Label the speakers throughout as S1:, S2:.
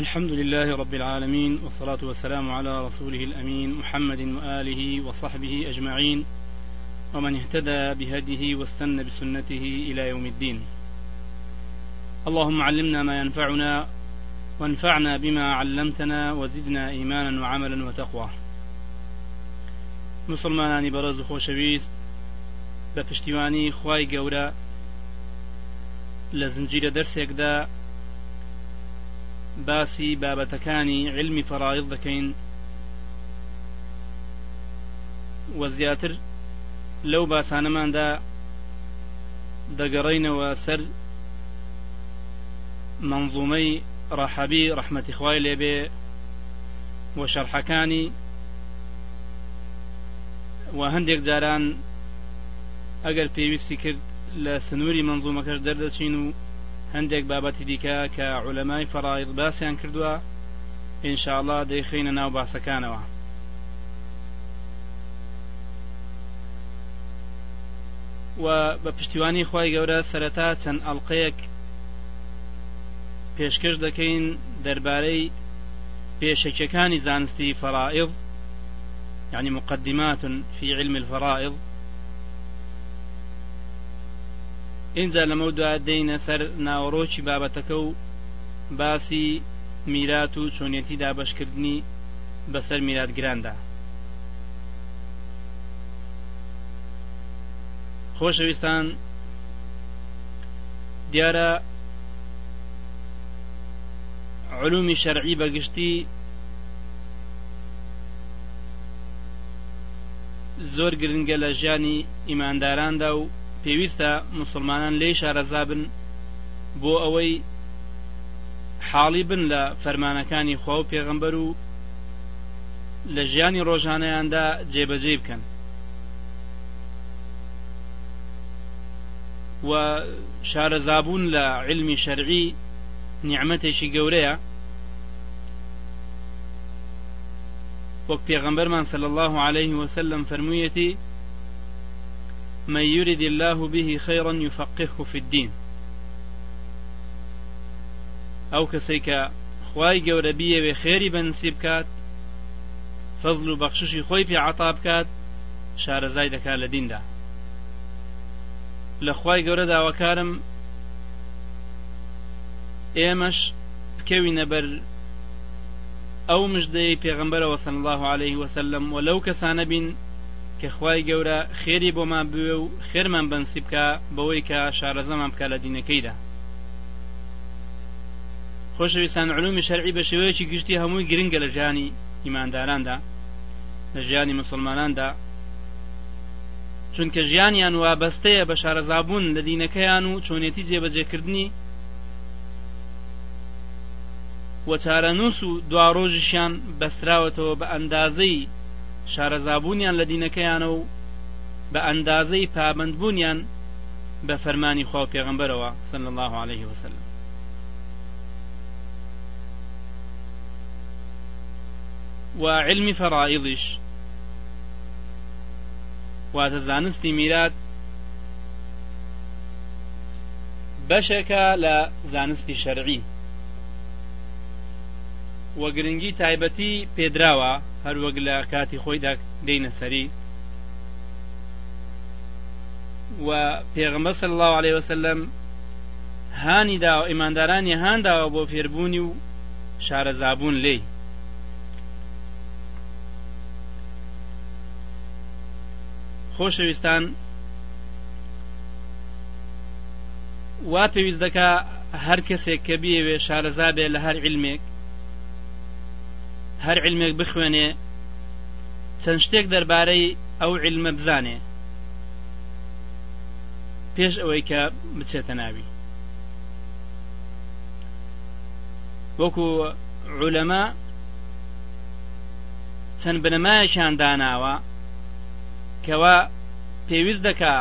S1: الحمد لله رب العالمين والصلاة والسلام على رسوله الأمين محمد وآله وصحبه أجمعين ومن اهتدى بهديه واستنى بسنته إلى يوم الدين. اللهم علمنا ما ينفعنا وانفعنا بما علمتنا وزدنا إيمانا وعملا وتقوى. مسلمانانی بەڕێز و خۆشەویست بە پشتیوانی خی گەورە لە زنجیرە باسی بابەتەکانی علمی فەڕایڵ دەکەین وە زیاتر لەو باسانەماندا دەگەڕینەوە سەر منظومەی ڕەحەبی ڕەحمەتی خوای لێبێ وە شەرحەکانی و هەندێک جاران ئەگەر پێویستی کرد لە سنووری منظومەکەش دەردەچین و هەندێک بابەتی دیکە کە عولەمای فەڕایڵ باسییان کردووە ئینشاءڵا دەیخینە ناو باسەکانەوە. و بە پشتیوانی خی گەورە سەرەتا چەند ئەڵلقەیەک پێشکەش دەکەین دەربارەی پێشەکەکانی زانستی فەرائض يعني مقدمات في علم الفرائض. اینجا لەمە دوا دەینە سەر ناوەڕۆکی بابەتەکە و باسی میرات و چۆنیەتی دابشکردنی بەسەر میراتگراندا. خۆشەویستان دیارە علومی شەرعی بەگشتی زۆر گرنگە لە ژیانی ئیمانداراندا و پێویستە مسلمانان لێی شارەزابن بۆ ئەوەی حاڵی بن لە فەرمانەکانی خوا و پێغەمبەر و لە ژیانی ڕۆژانەیاندا جێبەجێ بکەن. و شارەزابوون لە علمی شەرعی نیعممەتێکی گەورەیە. وەک پێغەمبەرمان صلى الله عليه وسلم فرموویەتی من يرد الله به خيرا يفقهه في الدين. ئەو کەسەی کە خوای گەورە بیەوێ خێری بەنسیب بکات فەزل و بەخششی خۆی پێ عتا بکات شارەزای دەکات لە دیندا لە خوای گەورە داواکارم ئێمەش بکەوینە بەر ئەو مژدەی پێغمبەرەوە سن الله عليه وسلم و لەو کەسانە بین کە خوای گەورە خێری بۆمان بوێ و خێرمان بەنسی بکە بەوەی کە شارەزەمان بکە لە دینەکەیدا. خۆشەویستان علومی شەرعی بە شێوەیەکی گشتی هەمووی گرنگە لە ژیانی ئیمانداراندا لە ژیانی مسلماناندا. چونکە ژیانیان وابەستەیە بە شارەزابوون لە دینەکەیان و چۆنێتی جێبەجێکردنی و چارەنووس و دواڕۆژیشیان بەستراوەتەوە بە ئەندازەی شارەزابوونیان لە دینەکەیانە و بە ئەندازەی پابندبوونیان بە فەرمانی خوا پێغمبەرەوە سن الله عليه وسلم. و علمی فەرائیضیش واتە زانستی میرات بەشێکە لە زانستی شەرعی. وە گرنگی تایبەتی پێدراوە هەروەک لە کاتی خۆیدا دێنە سەری. و پێغەمبەر صلی الله عليه وسلم هانی دا و ئیماندارانی هانداوە بۆ فێربوونی و شارەزابوون لێی. خۆشەویستان. وا پێویست دەکا هەر کەسێک کە بیەوێ شارەزابێ لە هەر علمێک. هەر علمێک بخوێنێ چەند شتێک دەربارەی ئەو علمە بزانێ. پێش ئەوەی کە بچێتە ناوی. وەکو عولەما چەند بنەمایەکیان داناوە کەوا پێویست دەکا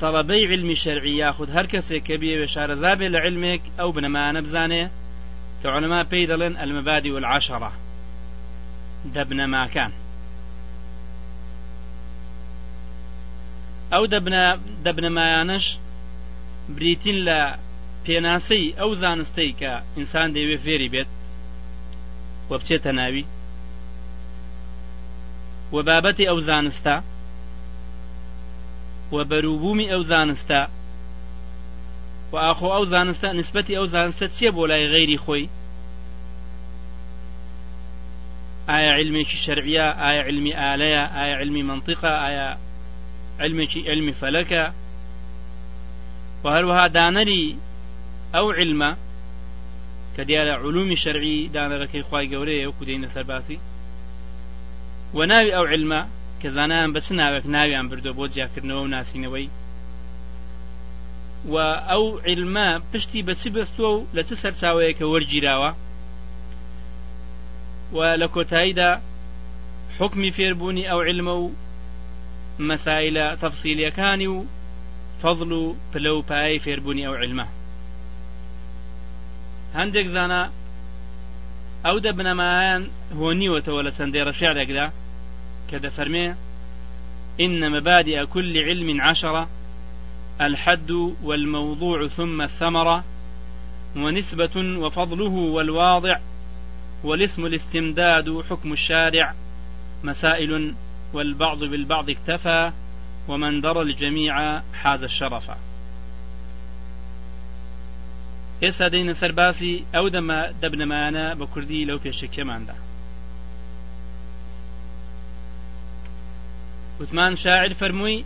S1: طلبەی علمی شەرعی یاخود هەر کەسێک کە بێ شارەزابێ لە علمێک ئەو بنەمانە بزانێ علەما پێی دەڵێن ئەلمەبادی والعاشەڕە دەبنەماکان ئەو دە بنەمایانەش بریتین لە پێناسەی ئەو زانستەی کە ئینسان دەیوێت فێری بێت وە بچێتە ناوی و بابەتی ئەو زانستە و بەروبوومی ئەو زانستە و ئاخۆ ئەو زانستە نسبەتی ئەو زانستە چیە بۆ لای غەیری خۆی؟ ئایا علمێکی شەرعە ئایا علمی ئالەیە ئایا علمی منطقە ئایا علمێکی علمی فەلەکە و هەروەها دانەری ئەو علمە کە دیارە علومی شەرعی دانەرەکەی خی گەورەیە و کودەینە سەرباسی و ناوی ئەو علمە کە زانایان بە چ ناوێک ناویان بردو بۆ جیاکردنەوە و ناسینەوەی و ئەو علمە پشتی بە چی بەستووە و لە چ سەرچاوەیەکە وەرگیراوە؟ و لە کۆتاییدا حکمی فێربوونی ئەو علمە و مەسایلە تەفسیلیەکانی و فەضل و پلە و پایی فێربوونی ئەو علمە. هەندێک زانە ئەو دە بنەمایان هۆنیوەتەوە لە چەندێ ڕەشارێکدا کە دەفەرمێ إن مبادئ كل علم عشرة الحد والموضوع ثم الثمرة ونسبة وفضله والواضع والاسم الاستمداد حكم الشارع مسائل والبعض بالبعض اكتفى ومن درى الجميع حاز الشرف. ئێستا دەینە سەرباسی ئەو دەمە دەبنەمانە بە کوردی لەو پێشکێماندا وثمان شاعر فرموي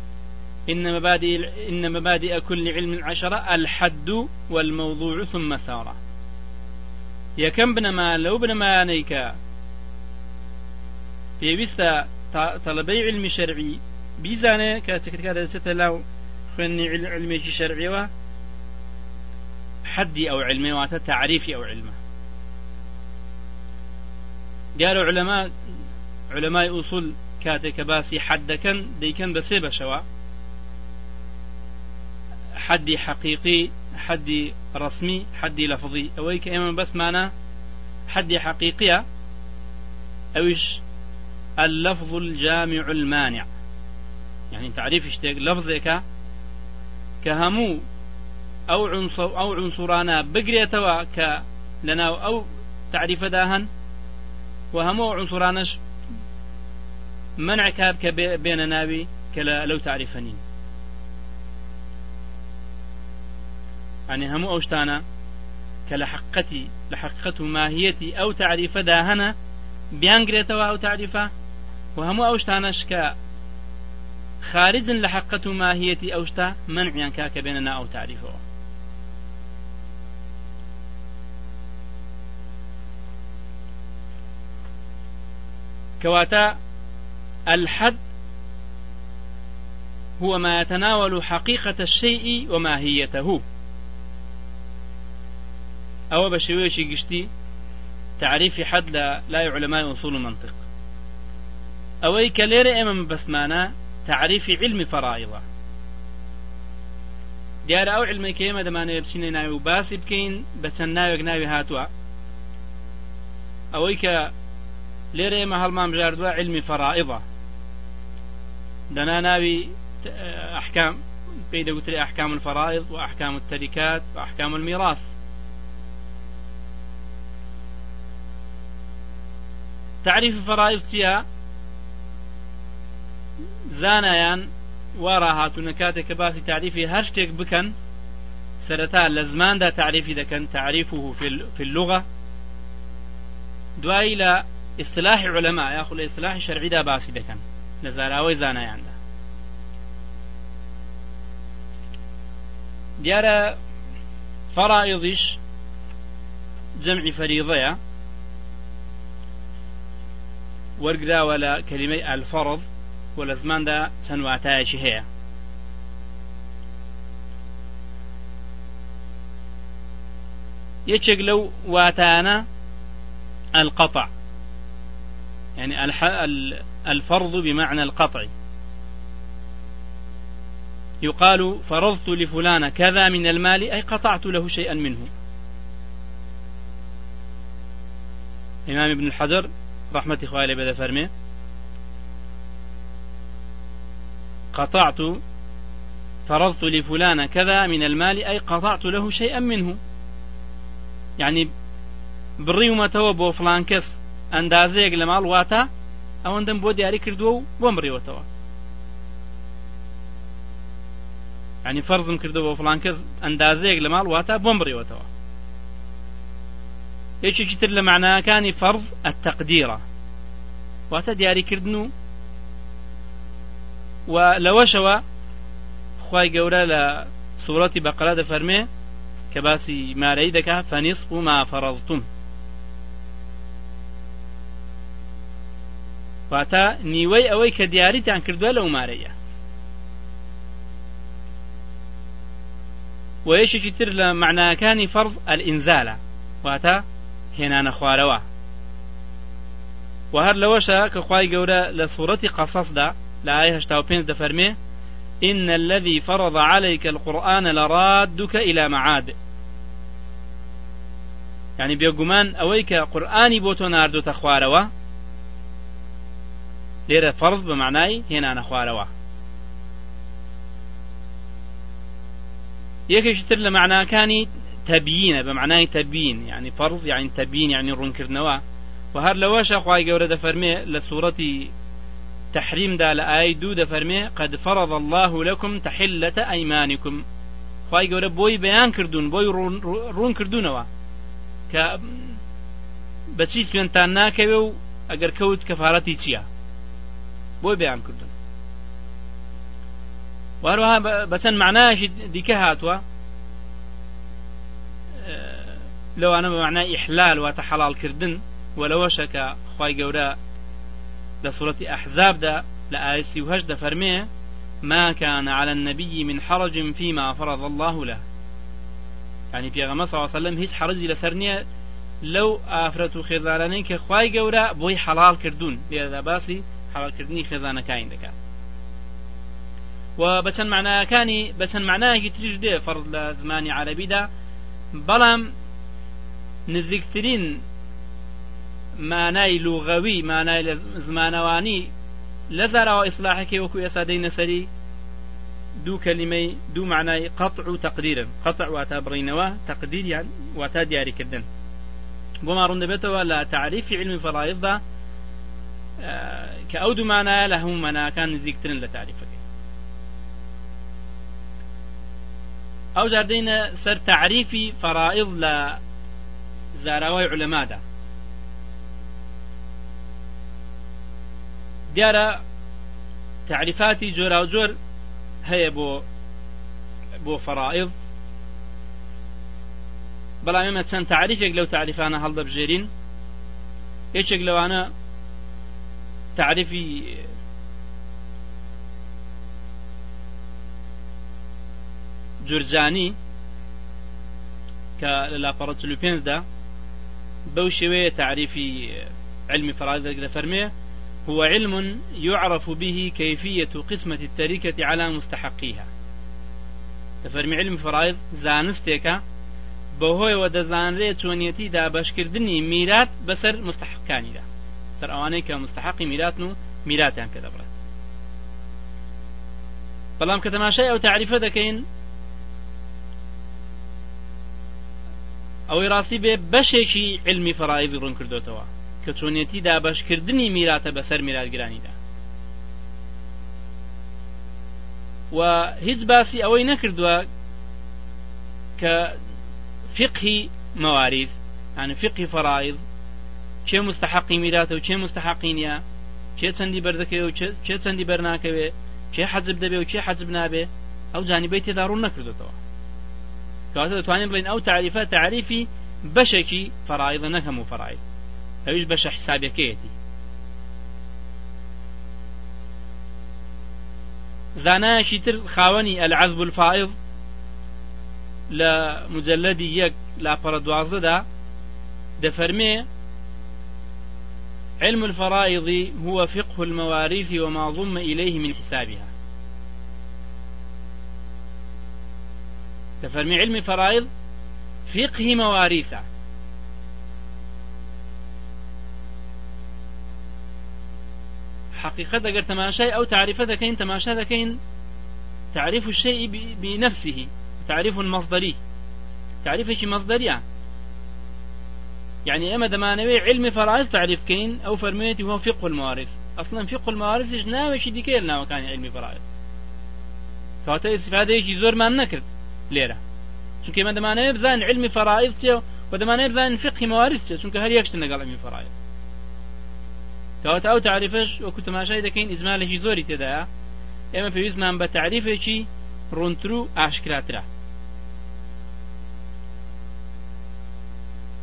S1: إن مبادئ إن مبادئ كل علم عشرة الحد والموضوع ثم ثارة. يا كم بنما لو بنما نيكا پێویستە تەڵبەی علمی شەرعی بیزانێ کە چکرکە دەچێتە لاو خوێنی علمێکی شەرعیەوە حدي أو علمي واتە تعريفي أو علمه قالوا علماء علماء أصول كاتك باسي حدكن ديكن بسي بشوا حدي حقيقي حدي رسمي حدي لفظي. أويك إما بس معنا حدي حقيقية أويش؟ اللفظ الجامع المانع. يعني تعريف اشتاق لفظك كهمو ئەو ئەو عنسورانە بگرێتەوە کە لەناو ئەو تعریفەدا هەن و هەموو عنسورانش منع کار کە بێنە ناوی کە لەو تعریفە نین ئەنی هەموو ئەو شتانە کە لە حقەتی لە حقەت و ماهیەتی ئەو تعریفەدا هەنە بیانگرێتەوە ئەو تعریفە و هەموو ئەو شتانش کە خارجن لە حقەت و ماهیەتی ئەو شتا منعیان کاکە بێنە نا ئەو تعریفەوە كواتا الحد هو ما يتناول حقيقة الشيء وماهيته. أو بشويشي قشتي تعريف حد لا, لا علماء أصول المنطق. أو كلير إمام بسمانا تعريف علم فرائضة. دیارە ئەو علمی کێمە دەمانێت بچینە ناوی و باسی بکەین بە چەند ناوێک ناوی هاتووە ئەوەی کە لێرە ئێمە هەڵمان بژاردووە علمی فەرائضە دەنا ناوی ئەحکام پێی دەگوتری ئەحکام الفرائض وأحكام التركات وأحكام الميراث. تعريف الفرائض چیە زانایان وارا هاتوونە کاتێک کە باسی تعریفی هەر شتێک بکەن سەرەتا لە تعریفی دەکەن تعریفه في اللغة. دوایی لە اصلاح علماء یاخو لە اصلاح شەرعیدا باسی دەکەن لە زاراوەی زانایاندا دیارە فەرائضیش جەمعی فەریضەیە وەرگراوە لە کەلیمەی ئەلفەڕض و لە زماندا چەند واتایەکی هەیە یەکێک لەو واتانە القطع. يعني الفرض بمعنى القطع. يقال فرضت لفلان كذا من المال أي قطعت له شيئا منه. إمام ابن الحجر رحمة إخوائي بدأ فرمي. قطعت فرضت لفلان كذا من المال أي قطعت له شيئا منه. يعني بڕیومەتەوە بۆ فلان کەس ئەندازەیەک لە ماڵ واتە ئەوەندەم بۆ دیاری کردووە و بۆم بڕێوەتەوە ینی فەرزم کردەوە فلان کەس ئەندازەیەک لە ماڵ واتە بۆم یەکێکی تر لە معناکانی فەرز التەقدیرە واتە دیاریکردن و و لەوەشەوە خی گەورە لە سوورەتی بەقرا دەفەرمێ کە باسی مارەی دەکا فەنیس و ما فەڕەزتم واتە نیوەی ئەوەی کە دیاریتان کردووە لەو مارەیە وەیەشێکی تر لە معناکانی واتە هێنانە خوارەوە و هەر لەوەشە کە خوای گەورە لە سوورەتی قەسەسدا و پێنج دەفەرمێ إن الذي فرض عليك القرآن لرادك إلى معاد. يعني بێگومان ئەوەی کە قورئانی بۆ تۆ ناردۆتە خوارەوە لێرە فەرز بە معنای هێنانە خوارەوە یەکێکی تر لە معناکانی تەبیینە بە معنای تەبیین یعنی فەرز یعنی تەبیین یعنی ڕوونکردنەوە و هەر لەوەشە خوای گەورە دەفەرمێ لە سوورەتی تەحریمدا لە ئایەی دوو دەفەرمێ قد فرض الله لكم تحلة أيمانكم. خوای گەورە بۆی بەیان کردوون بۆی ڕوون کردوونەوە کە بەچی سوێنتان ناکەوێ و ئەگەر کەوت کەفارەتی چییە بۆی بەیان کردن وەهەروەها بەچەند معنایشی دیکە هاتووە لەوانە بە معنای ئیحلال واتە حەڵالکردن وەلەوەشەکە خی گەورە لە سوورەتی ئەحزابدا لە ئایسی وهش دەفەرمێ ما كان على النبي من حرج فيما فرض الله له. يعني پێغەمە صلى الله عليه وسلم هیچ حرجی لەسەر نییە لەو ئافرەت و خێزارانەی کە خی گەورە بۆی حەڵال کردوون لێدا باسی حەڵکردنی خێزانەکانی دەکات و بەچەند معناکانی بەچەند معناەکی تریش دێ فەرز لە زمانی عربیدا بەڵام نزیکترین مانای لوغەوی مانای زمانەوانی لە زارەوە ئیسلاحەکەی وەکو ئێسا دەینە سەری دوو کەلیمەی دوو معنای قطع و تقدیرن قطع واتا بڕینەوە تقدیریان واتا دیاریکردن. بۆ ما ڕوون دەبێتەوە لە تعریفی علمی فەڕایزدا کە ئەو دومانایە لە هەموو مەعناکان نزیکترن لە تعریفەکەی ئەو جاردەینە سەر تعریفی فەرائض لە زاراوای علەمادا دیارە تعریفاتی جۆرا و جۆر هەیە بۆ بۆ فەرائض بەڵام ئێمە چەند تعریفێک لەو تعریفانە هەڵدەبژێرین یەکێک لەوانە تعريفي جورجاني کە لە لاپەڕەتلو پێنجدا بەو تعريفي علم فرائض فرميه هو علم يعرف به كيفية قسمة التركة على مستحقيها. تفرمي علم فرائض زانستێکە بەهۆیەوە دەزانرێت چۆنیەتی دابشکردنی میرات بەسەر مستحقەکانیدا سەر ئەوانەی کە مستحقی میراتن و میراتیان کە بەڵام کە تەماشای ئەو تعریفە دەکەین ئەوەی ڕاستی بێ بەشێکی علمی فەڕایزی ڕوون کردوتەوە کە چۆنیەتی دابشکردنی میراتە بەسەر میراتگرانیدا. و هیچ باسی ئەوەی نەکردووە کە فقهی مەواریث يعني فقهی فەڕایز چێ مستحقی میراتە و چێ مستحقی نییە چێ چەندی بەردەکەوێ و چێ چەندی بەرناکەوێ چێ حەزب دەبێ و چێ حەزب نابێ ئەو جانیبەی تێدا ڕوون نەکردێتەوە کەواتە دەتوانین بڵین ئەو تعریفە تعریفی بەشێکی فەڕایدە نەکەم و فەڕاید ئەویش بەشە حسابەکەیەتی زانایەکی تر خاوەنی ئەلعەزب الفائض لە مجلدی یەک لاپەڕە دوازدەدا دەفەرمێ علم الفرائض هو فقه المواريث وما ضم إليه من حسابها. تفرمي علم فرائض فقه مواريثه حقيقة ئەگەر تەماشای ئەو تعریفە دەکەین تەماشا دەکەین تعريف الشيء بنفسه تعريف مصدري تعريف مصدري يعني اما دمانوي علم فرائض تعريف كين أو فرميتي هو فقه الموارث أصلا فقه الموارث ناوي شي ديكير ناوي كان علم فرائض. کاتە استفادەیەکی زۆرمان نەکرد لێرە چونکە ئمە دەمانەیە بزان علمی فەرائض چێ و دەمانەیە بزان فقی مەوارث چێ چونکە هەر یەکشتن لەگەڵ علمی فەرائض کەواتە ئەو تعریفش وەکو تەماشای دەکەین ئیزمالێکی زۆری تێدایە ئێمە پێویستمان بە تعریفێکی ڕوونتر و ئاشکراترە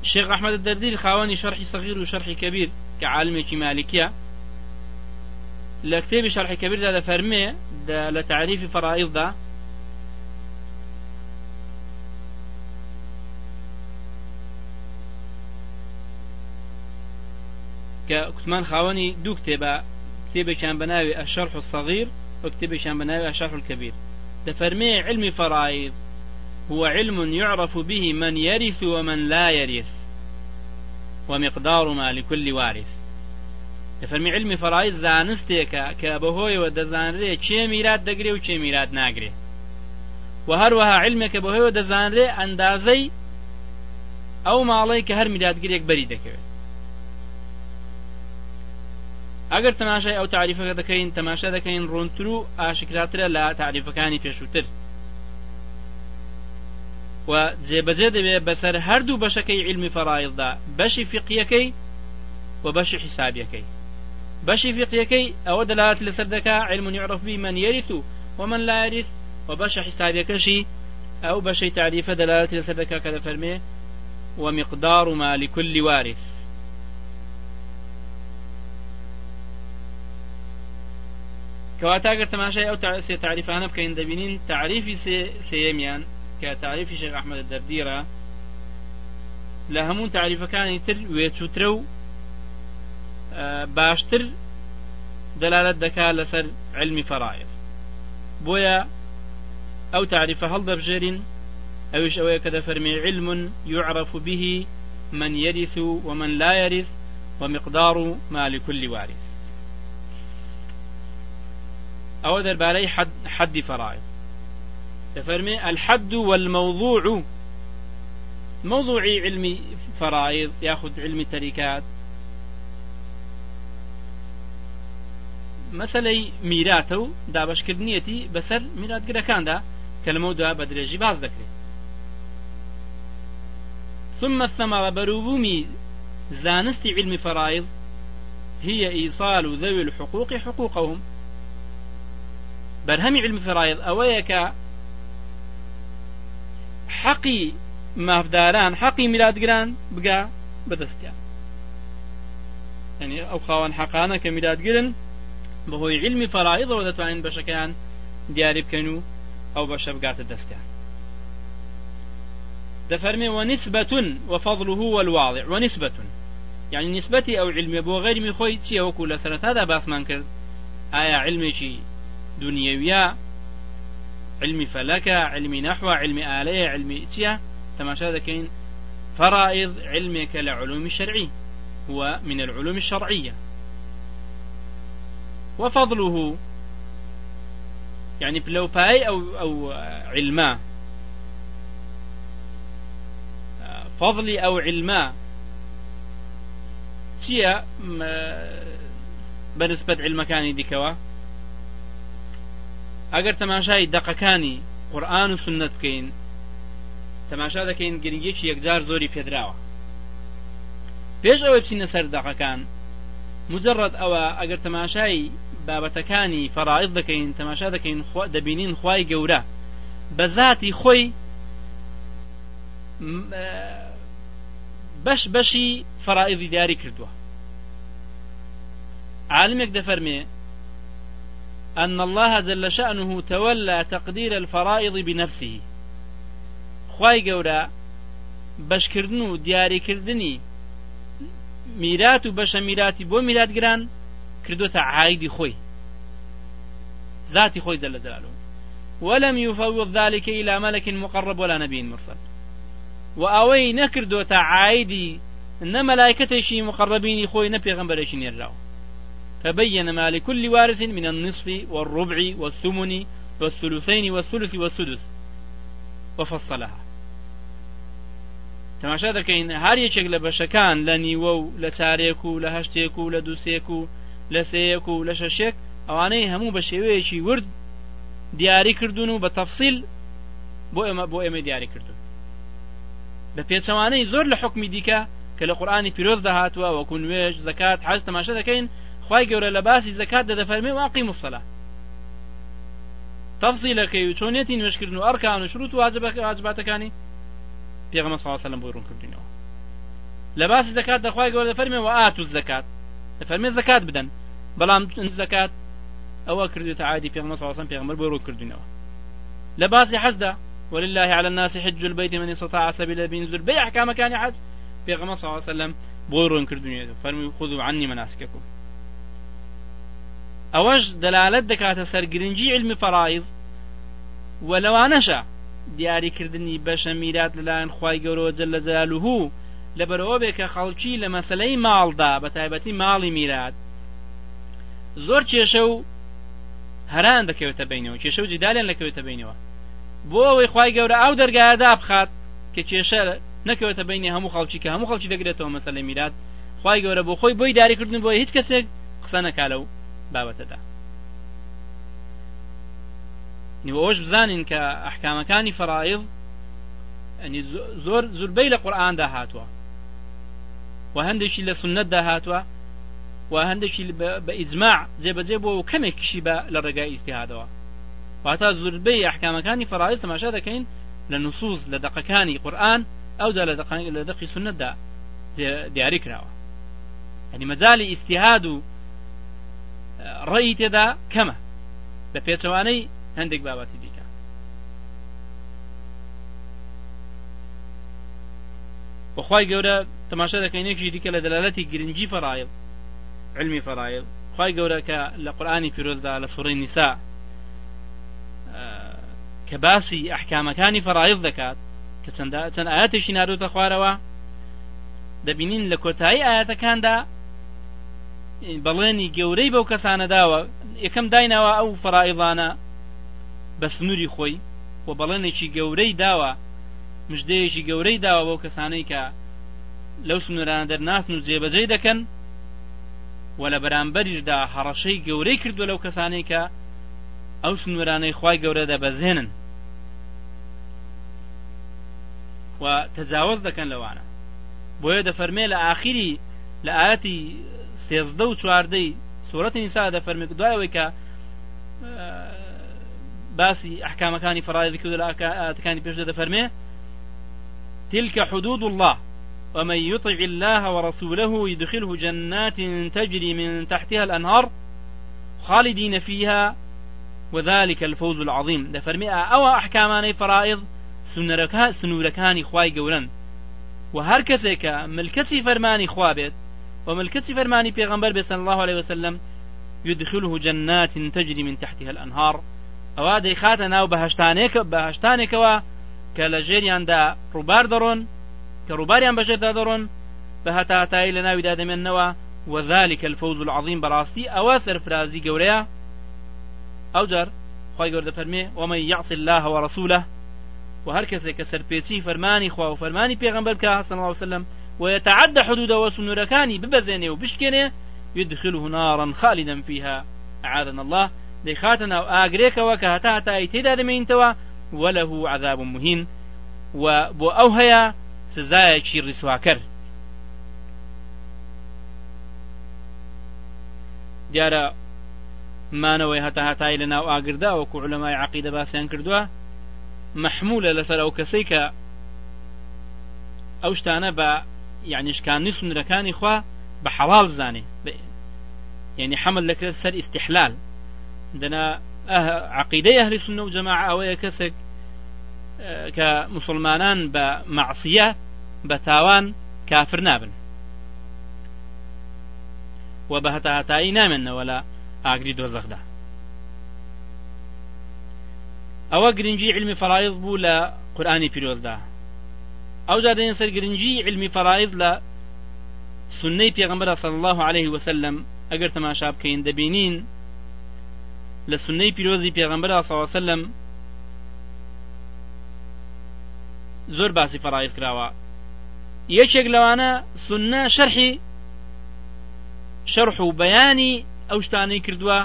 S1: الشيخ أحمد الدردير الخاواني شرح صغير وشرح كبير كعالم مالكية لكتاب شرح كبير ده فرمي ده لتعريف فرائض ده كتمان خاوەنی دوو کتێبە کتێبەکیان بەناوی الشرح الصغير وکتێبەکیان بەناوی الشرح الكبير. دەفەرمێ علم فرائض هو علم يعرف به من يرث ومن لا يرث ومقدار ما لكل وارث. دەفەرمی علمی فەڕای زانستێکە کە بەهۆیەوە دەزانرێ چێ میرات دەگرێ و چێ میرات ناگرێ. و هەروەها علمێکە بەهۆیەوە دەزانرێ ئەندازەی ئەو ماڵەی کە هەر میراتگرێک بەری ئەگەر تەماشای ئەو تعریفەکە دەکەین تەماشا دەکەین ڕوونتر و ئاشکراترە لە تعریفەکانی پێشووتر. و جێبەجێ دەبێت بەسەر هەردوو بەشەکەی علمی فەڕایزدا بەشی فقیەکەی و بەشی حیسابیەکەی. بەشی فقیەکەی ئەوە دەلالات لەسەر علم يعرف به من يرث ومن لا يرث وبەش حسابەکەشی ئەو بەشەی تعریفە دەلات لەسەر دەکا کە دەفەرمێ ومقدار ما لكل وارث. کەواتە ئەگەر تەماشای ئەو سێ تعریفانە بکەین دەبینین تعریفی سێمیان کە تعریفی شێخ ئەحمەد دەردیرە لە هەموو تعریفەکانی تر وێچووترە و باشتر دلالت دەکا لەسەر علمی فەڕایز بۆیە ئەو تعریفە هەڵدەبژێرین ئەوش ئەوەیە کە دەفەرمي علم يعرف به من يرث ومن لا يرث ومقدار ما لكل وارث. أو درباري حد, حد فرائض. تفرمي؟ الحد والموضوع. موضوع علم فرائض يأخذ علم التركات مەسلەی میراتە و دابشکردنیەتی بەسەر میراتگرەکاندا کە لەمەدا بە درێژی باز دەکرێت. ثم الثمرة بەروبوومی زانستی علم فرائض هي إيصال ذوي الحقوق حقوقهم. بەرهەمی علم فرائض ئەوەیە کە حەقی مافداران حەقی میراتگران بگا بە دەستیان يعني أو خاوان حقانا كميلاد جرن بەهۆی علمی فەرائضەوە دەتوانین بەشەکەیان دیاری بکەن و ئەو بەشە بگاتە دەستیان دەفەرمێ ونسبة وفضله والواضع ونسبة يعني نسبتي أو علمي بو غير من خوي تي وكو لسنة هذا باسمان كرد آية علمي شي دنيوية علمي فلكة علمي نحو علمي آلية علمي تيا تماشا ذكين. فرائض علمي كالعلوم الشرعي هو من العلوم الشرعية. وفضله يعني لو باي أو أو علما فضلي أو علما چییە بەنسبەت علمەکانی دیکەوە ئەگەر تەماشای دەقەکانی قورآن و سنت بکەین تەماشا دەکەین گرنگێکی یەکجار زۆری پێدراوە. پێش ئەوە بچینە سەر دەقەکان مجرد ئەوە ئەگەر تەماشای بابەتەکانی فەڕائز دەکەین تەماشا دەکەین دەبینین خی گەورە. بە ذاتی خۆی بەش بەشی فەرائزی دیاری کردووە. عالمێک دەفەرمێ أن الله جل شأنه تولى تقدير الفرائض بنفسه. خواي گەورە بەشکردن و دیاریکردنی میرات و بەشە میراتی بۆ میراتگران کردوتە عایدی خۆی. ذاتی خۆی جل جلاله. ولم يفوض ذلك إلى ملك مقرب ولا نبي مرسل. وأوي نكردو عايدي إن ملائكتشي مقربين خوي نبي غنبرشين يرجعوا فبين ما لكل وارث من النصف والربع والثمن والثلثين والثلث والسدس وفصلها. تەماشا دەکەین هەر یەکێک لە بەشەکان لە نیوە و لە چارێک و لە هەشتێک و لە دووسێک و لە سەیەک و لە شەشێک ئەوانەی هەموو بە شێوەیەکی ورد دیاری کردوون و بە تەفسیل بۆ ئێمە بۆ ئێمە دیاری کردو بە پێچەوانەی زۆر لە حکمی دیکە کە لە قورآانی پیرۆز داهاتوە وەکو زکات حەز تەماشا دەکەین خی گەورە لە باسی زکات دەدەفەرمێ واقعی مفسەلا تەفسیلەکەی و چۆنێتی نوێشکردن و ئەرکان و شروط و واجباتەکانی پێغمە سا سەلم بۆی ڕوون کردینەوە لە باسی زکات دەخوای گەورە دەفەرمێ و ئات و زکات دەفەرمێ زکات بدەن. بەڵام زکات ئەوە کردێتە عادی پێغمە ساسم پێغمەر بۆ ڕوو کردینەوە لە باسی حەزدا ولله على الناس حج البيت من استطاع سبيل بينزل بي احكام كان حج. پیغمبر صلى الله عليه وسلم بورون کردونیە فەرمی خذوا عني مناسككم. ئەوەش دەلالت دەکاتە سەرگرنجی علمی فەرایز وەلەوانەشە دیاریکردنی بەشە میرات لەلایەن خی گەورەوە جل لە جلالوه لەبەرەوە بێ کە خەڵکی لە مەسلەی ماڵدا بە تایبەتی ماڵی میرات. زۆر کێشە و هەران دەکەوێتە بینەوە کێشە و جیدالیان لەکەوێتە بینەوە. بۆ ئەوەی خی گەورە ئەو دەرگایدا بخات کە کێشە نەکەوێتە بینی هەموو خەڵکی کە هەموو خەڵکی دەگرێتەوە مەسلەی میرات خی گەورە بۆ خۆی بۆی داریکردن بۆ هیچ کەسێک قسە نەکالە و بابەتەدا نیوەش بزانین کە ئەحکامەکانی فەرائض زۆر زوربەی لە قورآاندا هاتووە و هەندێکی لە سنتدا هاتووە و هەندێکی بە ئیجماع جێبەجێ بۆ و کەمێکیشی بە لە ڕێگای ئیسیهادەوە واتا زوربەی ئەحکامەکانی فەرائض تەماشا دەکەین لە نووسوس لە دقەکانی قورآن ئەودا لە دقی سنتدا دیاری کراوە هەنی مەجای ئیسیهاد و ڕێی تێدا کەمە. بە پێچەوانەی هەندێک بابەتی دیکە. بەخوای گەورە تەماشا دەکەینێکی دیکە لە دەلالەتی گرنگی فەڕایل علمی فەڕایل خی گەورە کە لە قورآانی پیرۆزدا لە سوڕی نیسا کە باسی ئەحکامەکانی فەڕایز دەکات کە چەند ئاەتێکی ناروتە خوارەوە. دەبینین لە کۆتایی ئاەتەکاندا بەڵێنی گەورەی بەو کەسانە داوە یەکەم داینەوە ئەو فڕائڵانە بە سنووری خۆی و بەڵێنێکی گەورەی داوە مژدەیەکی گەورەی داوە بەو کەسانەی کە لەو سنوورانە دەرناسن و جێبەجێ دەکەن و لە بەرامبەریشدا هەڕەشەی گەورەی کردو لەو کەسانەی کە ئەو سنوورانەی خی گەورە دەبەزێنن. و تەجاوز دەکەن لەوانە. بۆیە دەفەرمێ لە ئاخری لە ئاەتی سێزدە و چواردەی سوورەتی نیسا دەفەرمێت دوایەوەی کە باسی ئەحکامەکانی فڕایزی کرد لە ئاەتەکانی پێش دەفەرمێ تلك حدود الله. ومن يطع الله ورسوله يدخله جنات تجري من تحتها الأنهار خالدين فيها وذلك الفوز العظيم. دفرمي أو أحكامان فرائض سنورەکانی خوای گەورن و هەر کەسێکە ملکەسی فەرمانی خوابێت وملكتي فرماني پیغمبر بي صلى الله عليه وسلم يدخله جنات تجري من تحتها الأنهار. ئەوە دەیخاتە ناو بەهشتانێک بەهشتانێکەوە کە لە ژێریاندا ڕووبار دەڕۆن کە ڕووباریان بەژێردا دەڕۆن بە هەتاتایی لە ناویدا دەمێننەوە وذلك الفوز العظيم براستي. أوا سرفرازي قوريا. أو جر خواهي قورد فرمي ومن يعص الله ورسوله. وهر كسي كسر بيتي فرماني خوا وفرماني پیغمبر كا صلى الله عليه وسلم ويتعدى حدود وسنوركاني ببزيني وبشكني يدخله نارا خالدا فيها. أعاذنا الله. دەیخاتە ناو ئاگرێکەوە کە هەتا هەتایی تێدا دەمێنیتەوە وله عذاب مهین و بۆ ئەو هەیە سزایەکی ڕیسواکەر دیارە مانەوەی هەتا هەتایی لە ناو ئاگردا وەکو علەمای عقیدە باسییان کردووە مححمولە لەسەر ئەو کەسەی کە ئەو شتانە بە یعنی شکانی سنرەکانی خوا بە حەواڵ بزانێ یعنی حمل لەکرێت سەر ئیسیحلال دنا عقیدەی ئەهلی سنە و جەماع ئەوەیە کەسێک کە مسلمانان بە معسیە کافر نابن. و بە هەتا هەتایی نامێنەوە لە ئاگری دۆزەخدا ئەوە گرنگی علمی فەرایز بوو لە قورآانی پیرۆزدا ئەو جادەین سەر گرنگی علمی فەرایز لە سنەی پێغمبەر صلی الله عليه وسلم ئەگەر تەماشا بکەین دەبینین لە سنەی پیرۆزی پێغەمبەر ساوسلم زۆر باسی فەڕایز کراوە. یەکێک لەوانە سنە شەرحی شەرح و بەیانی ئەو شتانەی کردووە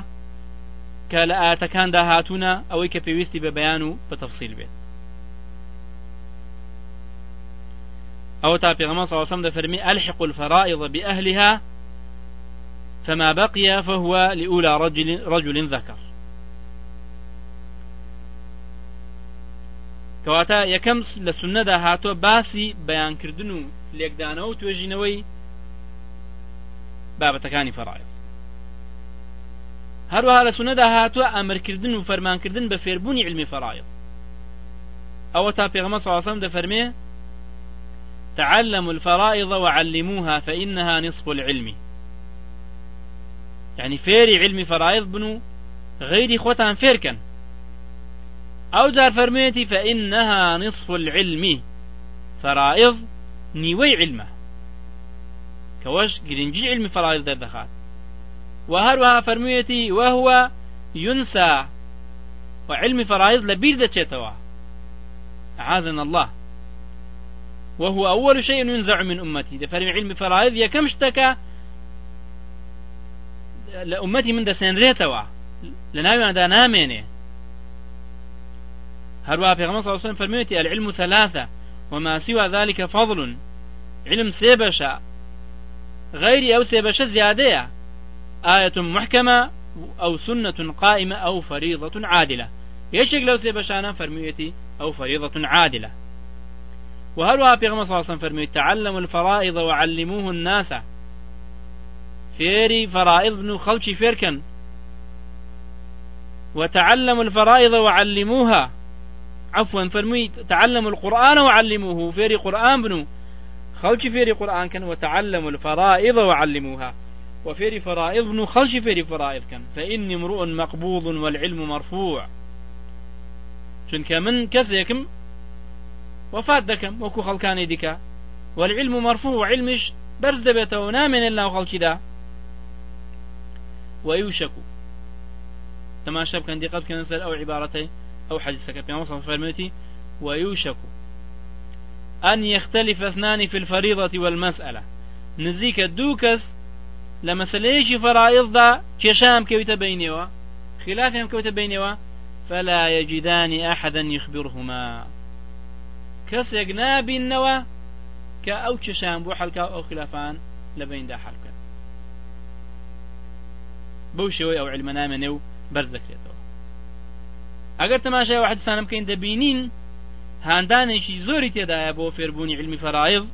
S1: کە لە ئاەتەکاندا هاتوونە ئەوەی کە پێویستی بە بەیان أو تابي غما صلى الله عليه وسلم فرمي ألحق الفرائض بأهلها فما بقي فهو لأولى رجل, رجل ذكر. کەواتە یەکەم لە سنەدا هاتووە باسی بەیانکردن و لێکدانەوە و توێژینەوەی بابەتەکانی فەڕایە هەروەها لە سنەدا هاتووە ئەمرکردن و فەرمانکردن بە فێربوونی علمی فەڕایە ئەوە تا پێغمە ساسەم دەفەرمێ تعلموا الفرائض وعلموها فإنها نصف العلم. يعني فيري علم فرائض بنو غيري خوتان فيركن. أو جار فرميتي فإنها نصف العلم. فرائض نيوي علمه. كوش قرنجي علم فرائض در دخات وهروها فرميتي وهو ينسى. وعلم فرائض لبير دچێتەوە أعاذنا الله. وهو أول شيء ينزع من أمتي. دفرم علم فرائض يكم اشتكى لأمتي من دسين ريتوا؟ لناوي دا نامينه هروا في غمصة وسلم فرميتي العلم ثلاثة وما سوى ذلك فضل. علم سيبشا غير أو سيبشا زيادة آية محكمة أو سنة قائمة أو فريضة عادلة. يشك لو سيبشانا فرميتي أو فريضة عادلة. بيغمى صلى الله عليه وسلم فرمي تعلموا الفرائض وعلموه الناس. فيري فرائض بنو خلشي فيركن وتعلموا الفرائض وعلموها. عفوا فەرمووی تعلموا القرآن وعلموه. فێری قورئان بن و خەڵکیشی فێری قورئان کەن وتعلموا الفرائض وعلموها. وفێری فەرائض بن و خەڵکیشی فێری فەرائض کەن فإني امرؤ مقبوض والعلم مرفوع. چونکە من کەسێکم وفات دەکەم وەکو خەڵکانی دیکە والعلم مرفوع علمش بەرز دەبێتەوە نامێنێت ناو خەڵکیدا ويوشك. تماشا بكن دقت كان سر أو عبارتي أو حديثك. في مصر فرمتي ويوشك. أن يختلف اثنان في الفريضة والمسألة. نزيك دوكس لمسألة فرائض دا كشام كويت بينيوا. خلافهم كويت بينيوا. فلا يجدان أحدا يخبرهما. کەسێک نابینەوە کە ئەو چشان بۆ حەلکا ئەو خلافان لە بیندا حەلکە. بەو شێوەی ئەو علمە نامێنێ و بەرز دەکرێتەوە ئەگەر تەماشای حدسانم بکەین دەبینین هاندانێکی زۆری تێدایە بۆ فێربوونی علمی فەرایز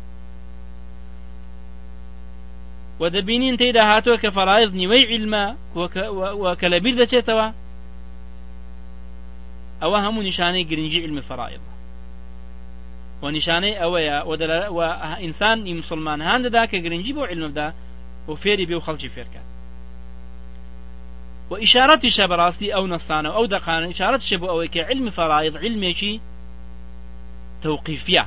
S1: و دەبینین تێدا هاتووە کە فەرایز نیوەی علمە کە لەبیر دەچێتەوە ئەوە هەموو نیشانەی گرنگی علمی فەرایزە و نیشانەی ئەوەیە و ئینسانی مسلمان هاان دەدا کە گرنگی بۆ علمدا و فێری بێ و خەڵکی فێرکە و ئیشارەتی شە بەڕاستی ئەو نەسانە ئەو دەقانە ئیشارەت شە بۆ ئەوەی کە علمی فەڕایض علمێکی تووقیفە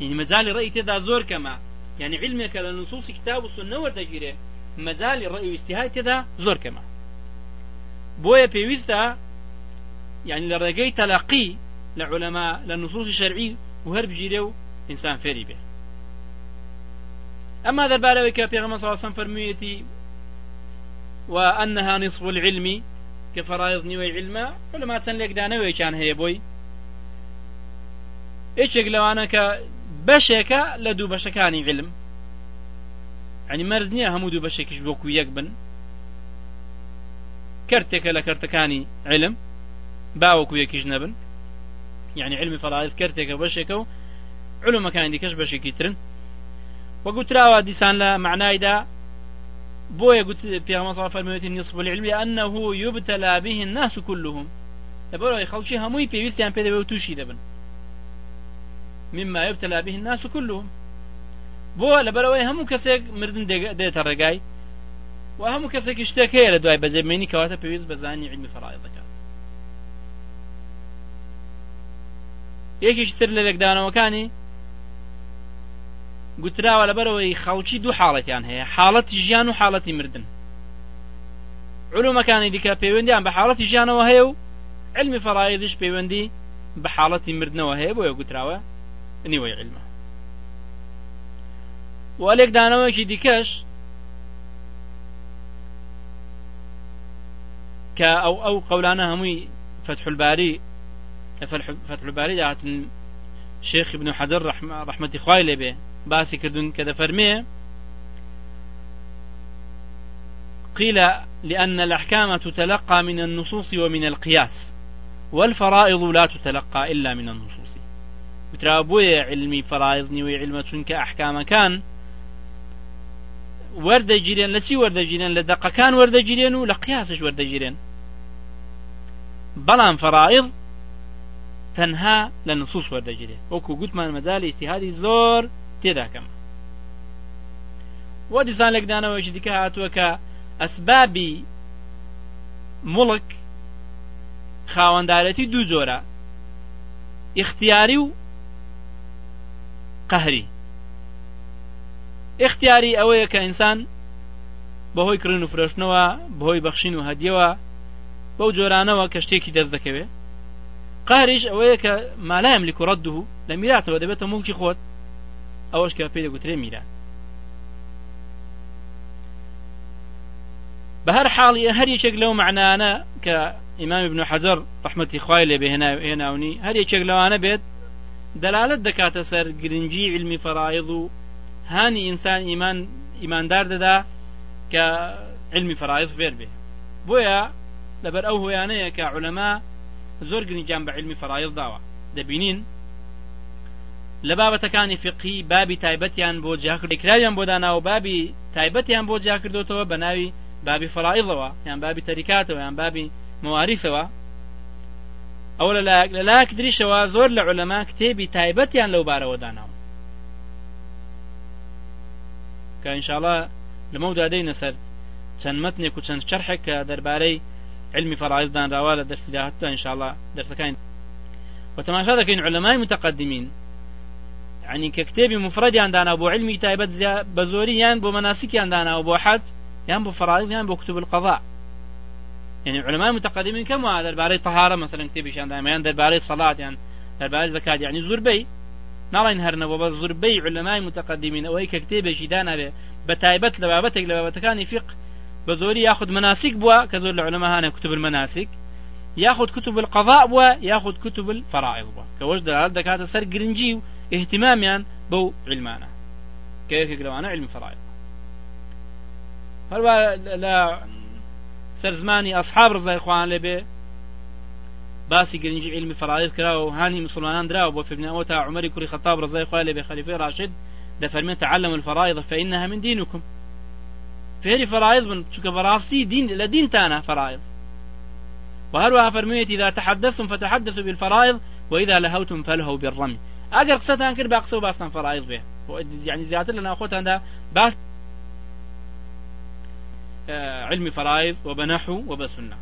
S1: يعني مجال الرأي تدا زور كما يعني علمك لنصوص كتاب والسنة وردجيره مجال الرأي واجتهاد تدا زور كما بويا بيويستا يعني لرقي تلقي لعلماء للنصوص الشرعي وهرب جيريو إنسان فيري به أما ذا البالوي كابيغ صلى الله عليه وسلم وأنها نصف العلم كفرائض نوي علما علماء تسنلك دانوي كان هي بوي ايشك لو أنا ك بشك لدو بشكاني علم. يعني مرزنيا همودو بشكش بوكو يكبن كرتك لكرتكاني علم باوكو نبن يعني علمي فرائز كرتێکە بەشێکە و علومەکانی دیکەش بەشێکی ترن وەگوتراوە دیسان لە معنایدا بۆیە گوت پیامە فەرمەوێتی نصف العلم أنه يبتلى به الناس كلهم. لبرو خەڵکی هەمووی پێویستیان پێ و تووشی دەبن مما يبتلى به الناس كلهم. بۆ لەبەرەوەی هەموو کەسێک مردن دێتە ڕێگای و هەموو کەسێکی شتێک هەیە لە دوای بەجێمێنی کەواتە پێویست علمی یەکێکی تر لە لەکدانەوەکانی گوتراوە لەبەرەوەی خەڵکی دوو حاڵەتیان هەیە حاڵەتی ژیان و حاڵەتی مردن. علومەکانی دیکە پەیوەندیان بە حاڵەتی ژیانەوە هەیە و علمی فەڕایدش پەیوەندی بە حاڵەتی مردنەوە هەیە بۆ یەگوتراوە نیوەی علمە. والێک دانەوەکی دیکەش کە ئەو ئەو قەولانە هەمووی فتح الباري فتح الباري داهاتن شيخ ابن حجر رحمة, رحمة خوای لێبێ باسی کردون کە دەفەرمێ قيل لأن الأحكام تتلقى من النصوص ومن القياس والفرائض لا تتلقى إلا من النصوص. وترابوية علمي فرائض نوي علمة كأحكام كان وەردەگیرێن لە چی وەردەگیرێن لە دەقەکان وەردەگیرێن و لە قیاسش وەردەگیرێن بەڵام فەڕائض تەنها لە نصوص وەردەگیرێ. وەکو گوتمان مەجای ئیسیهادی زۆر تێداکەم. وە دیسان لەگدانەوەشی دیکە هاتووە کە ئەسبابی مڵک خاوەندارەتی دوو جۆرە اختیاری و قەهری. اختیاری ئەوەیە کە ئینسان بەهۆی کردن و فرۆشتنەوە بەهۆی بەخشین و هەدیەوە بەو جۆرانەوە کە شتێکی دەست دەکەوێت قاریش ئەوەیە کە مالایم لی کوڕەت دوو لە میراتەوە دەبێتە مڵکی خۆت ئەوەش کە پێی دەگوترێ میرات بە هەر حاڵی هەر یەکێک لەو معنانە کە ئیمام ابن حەجەر ڕحمەتی خوای لێ بهێناونی هەر یەکێک لەوانە بێت دەلالت دەکاتە سەر گرنگی علمی فەڕایض و هانی ئینسان ئیمان ئیماندار دەدا کە علمی فەڕایز فێر بێ بۆیە لەبەر ئەو هۆیانەیە کە عولەما زۆر گرنگیان بە علمی فەڕایز داوە. دەبینین؟ لە بابەتەکانی فقی بابی تایبەتیان بۆ جاکردێکراویان بۆ داناوە بابی تایبەتیان بۆ جاکردوتەوە بە ناوی بابی فەڕایزەوە یان بابی تەریکاتەوە یان بابی مواریثەوە ئەو لە لاک دریشەوە زۆر لە عولەما کتێبی تایبەتیان لەو بارەوە داناوە. کە ئینشاءڵە لەمەودا دەینە سەر چەند متنێک و چەند شەرحێک کە دەربارەی علمی فەڕایزدانراوە لە دەرسی داهاتدا ئینشاءڵە دەرسەکان وتەماشا دەکەین علەمای متەقدمین عنی کە کتێبی مفردیان دانا بۆ علمی تایبەت بە زۆری یان بۆ مەناسیکیان داناوە بۆ حەج یان بۆ فەڕایز یان بۆ کتب القضاء. يعني علماء متقدمين كم هذا درباري طهارة مثلا كتبي شان دائما درباري صلاة يعني درباري زكاة يعني زربي ناڵین هەرنەوە بە زوربەی علەمای متەقدمین ئەوەی کە کتێبێکی دانابێ بە تایبەت لە بابەتێک لە بابەتەکانی مناسک بووە کە زۆر لە علەمە هانە کتب المناسک یاخود كتب القضاء بووە یاخود كتب الفرائض بووە کە وەش دەلالت دەکاتە سەر گرنگی و اهتمامیان بەو علمانە کە یەکێک لەوانە علم فرائض. هەروە لە سەر زمانی ئەصحاب ڕزای خوان لێبێ باسی گرنگی علمی فرائض کراوە و هانی مسلمانان دراوە بۆ فێربوونەوە تا عمەری کوڕی خەتاب ڕزای خوای لێ بێ خەلیفەی راشد دەفەرمێت تعلم الفرائض فإنها من دينكم. فێری فرائض بن چونکە بەڕاستی دین لە دینتانە فرائض. وهەروەها فەرموویەتی إذا تحدثتم فتحدثوا بالفرائض وإذا لهوتم فلهوا بالرمي. ئەگەر قسەتان کرد با قسە و باستان فەرائض بێ يعني زیاتر لە ناو خۆتاندا باس علم فرائض وبنحو وبسنة.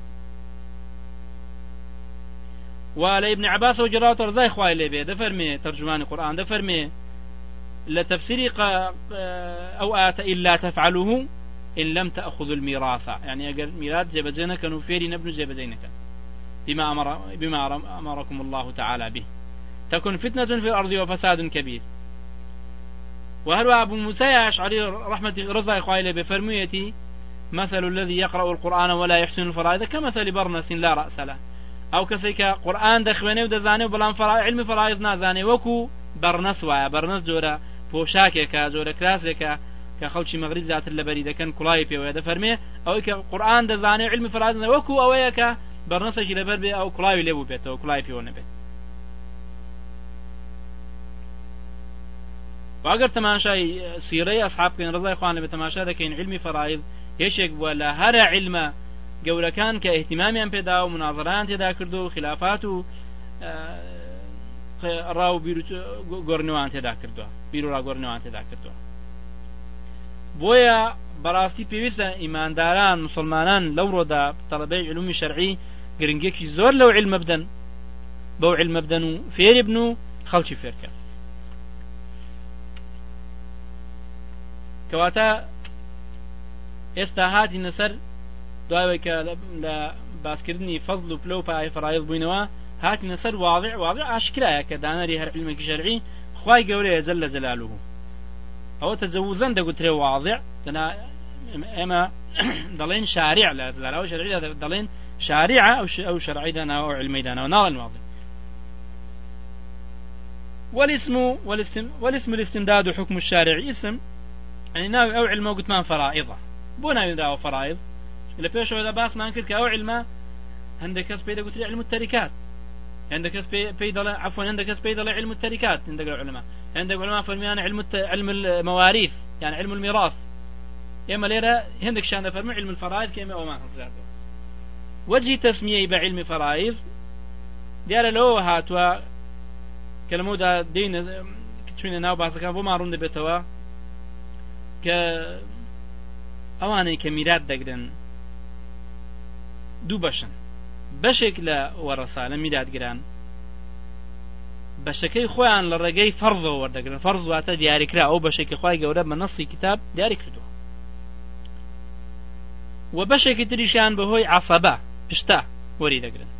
S1: وعلى ابن عباس وجرات رزاي خوای لێ بێ دەفەرمێ ترجمانی قورآن دەفەرمێ لە تفسيري أو آت إلا تفعلوه إن لم تأخذوا الميراث. يعني أجر ميراث جبجنا كانوا فيري نبن جبجينك بما أمر بما أمركم الله تعالى به. تكن فتنة في الأرض وفساد كبير. وهل أبو موسى أشعري رحمة رضا إخوائي بفرميتي مثل الذي يقرأ القرآن ولا يحسن الفرائض كمثل برنس لا رأس له. ئەو کەسێک کە قورآن دەخوێنێ و دەزانێ و بەڵام علمی فڕایز نازانێ وەکو بەرنەس وایە بەرنەس جۆرە پۆشاکێکە جۆرە کراسێکە کە خەڵکی مەغریب زیاتر لەبەری دەکەن کوڵای پێوەیە. دەفەرمێ ئەوەی کە قورآن دەزانێ علمی فڕاز وەکو ئەوەیە کە بەرنەسەکی لەبەر بێ ئەو کوڵاوی لێبوو بێتەوە کوڵای پێوە نەبێت. واگەر تەماشای سیرەی ئەسحابکەین ڕزای خوان لە بە تەماشا دەکەین علمی فڕایز هێشێک بووە لە هەرە علمە گەورەکان کە احتیمامیان پێدا و مناظران تێدا کردو و خلافات و ڕاو گۆرنەوان تێدا کردووە بیر و ڕاگۆرنەوان تێدا کردووە. بۆیە بەڕاستی پێویستە ئیمانداران مسلمانان لەو ڕۆدا تەڵبەی علومی شەرعی گرنگێکی زۆر لەو علمە بدەن بەو علمە بدەن و فێری بن و خەڵکی فێرکە کەواتە ئێستا هاتی نەسەر دوای کە لە باسکردنی فەزل و پلە و پای فڕایز بووینەوە هاتنە سەر واضع واضع ئاشکرایە کە دانەری هەر علمێکی شەرعی خی گەورەیە جل لە جەلالوه ئەوە تەجەوزەن دەگوترێ واضع. تەنا ئێمە دەڵێن شارع لە لەراوە شەرعی دەڵێن شارع أو شرعي دانا أو علمي دانا ونال واضح. والاسم والاسم والاسم الاستمداد حكم الشارع. اسم يعني ناوي أو علم قلت ما فرائضة. بو ناوي داو فرائض. إلا بيش هذا باس ما أنكر كأو علم عندك كس بيدا قلت علم التركات. عندك كس بيدا عفوا عندك كس بيدا علم التركات. عندك العلماء عندك علماء فرميان علم الت... علم المواريث يعني علم الميراث. يا ليرة عندك شان فرمي علم الفرائض كيما أو ما وجه تسمية بعلم فرائض دیارە لەوە هاتووە کە لەمەدا دین چوینە ناو باسەکان بۆ ماڕوون دەبێتەوە کە ئەوانەی کە میرات دەگرن دوو بەشن بەشێک لە وەڕەسا میراتگران بەشەکەی خۆیان لە ڕێگەی فەرزەوە وەردەگرن. فەرز واتە دیاریکرا ئەو بەشێکی خی گەورە بە نەسی کتاب دیاری کردووە. و بەشێکی تریشیان بەهۆی عسەبە پشتا وەری دەگرن.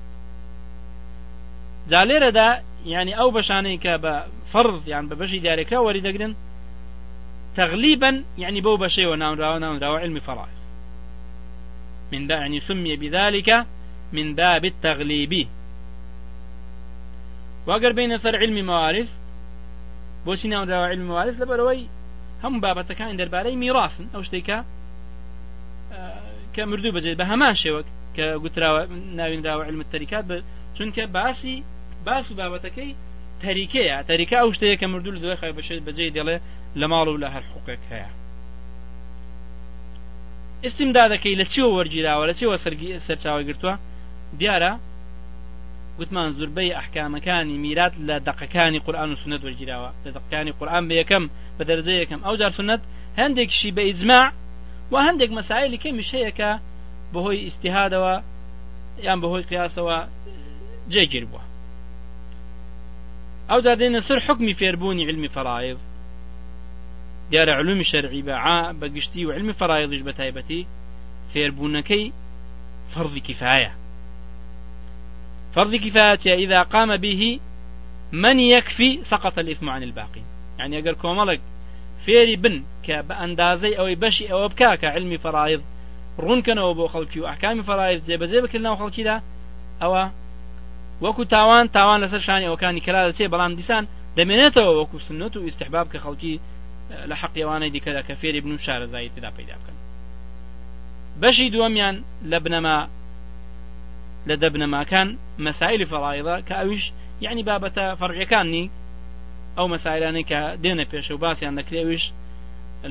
S1: جا لێرەدا ینی ئەو بەشانەی کە بە فەرض یان بە بەشی دیارێکرا تغليبا يعني بو بشيء وناونراو ناونراو علم فرائض من دا يعني سمي بذلك من باب التغليب واقر بين سر علم موارث بۆچی ناونراوە علم موارث لەبەرەوەی هەموو بابەتەکان دەربارەی میڕاستن ئەو شتێکە کە مردوو بەجێت بە هەمان شێوەک کە گوتراوە ناوینراوە علم تەریکات بە چونکە باسی باس و بابەتەکەی تەریکەیە. تەریکە ئەو شتەیە کە مردوو لە دوای خی بەشێت بەجێ دەڵێ لە ماڵ و لە هەر حقوقێک هەیە. ئستیمدادەکەی لە چیوە وەرگیراوە؟ لە چیوە سەرچاوی گرتووە دیارە گوتمان زوربەی ئەحکامەکانی میرات لە دقەکانی قورآن و سنت وەرگیراوە لە دقەکانی قورآن بە یەکەم بە دەرجە یەکەم ئەو جار سنت هەندێکشی بە ئیزماع و هەندێک مەسایلی کەمیش هەیەکە بەهۆی ئیسیهادەوە یان بەهۆی قیاسەوە جێگیر بووە ئەو دادێنە سەر حکمی فێربوونی علمی فەرایض دیارە علومی شەرعی بە بەگشتی و علمی فەرایضیش بە تایبەتی فێربوونەکەی فرض كفاية. فرض كفاية إذا قام به من يكفي سقط الإثم عن الباقي يعني أجر كومالك فێری بن کە بە ئەندازەی ئەوەی بەشی ئەوە بک کە علمی فراایض ڕوونکەنەوە بۆ خەڵکی و ئەحکامی فراایز جێبەجێ بکرد ناو خەڵکیدا ئەوە وەکو تاوان تاوان لەسەر شانی ئەوکانی کلا دەچێ بەڵام دیسان دەمێنێتەوە وەکو سنت و استحباب خەڵکی لە حەقیوانەی دیکەدا کە فێری بن و شارەزایی تدا پیدا دووەمیان لە بنەما لە دەبنەماکان مەسایلی فەڵایڵە کە ئەویش یعنی بابەتە فەرعەکانی ئەو مەسایلانەی کە دێنە پێشە و باسییان دەکرێویش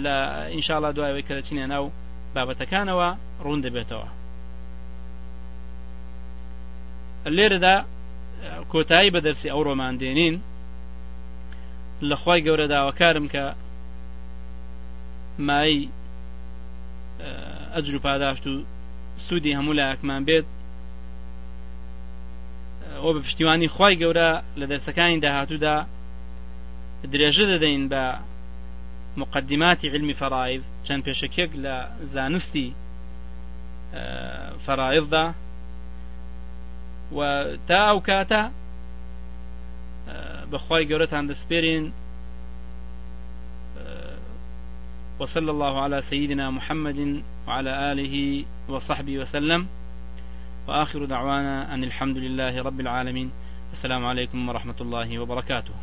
S1: لە ئینشاءڵە دوایەوەی کە دەچینە ناو بابەتەکانەوە ڕوون دەبێتەوە لێرەدا کۆتایی بە دەرسی ئەو ڕۆمان دێنین لە خی گەورە داواکارم کە مای ئەجر و پاداشت و سوودی هەموو لایەکمان بێت ئەو بە پشتیوانی خی گەورە لە دەرسەکانی داهاتوودا درێژە دەدەین بە مقدماتی علمی فرائض چەند پێشەکێک لە زانستی فرائضدا و تا ئەو کاتە بەخوای گەورەتان دەسپێرین وصلى الله على سيدنا محمد وعلى آله وصحبه وسلم. وآخر دعوانا أن الحمد لله رب العالمين. السلام عليكم ورحمة الله وبركاته.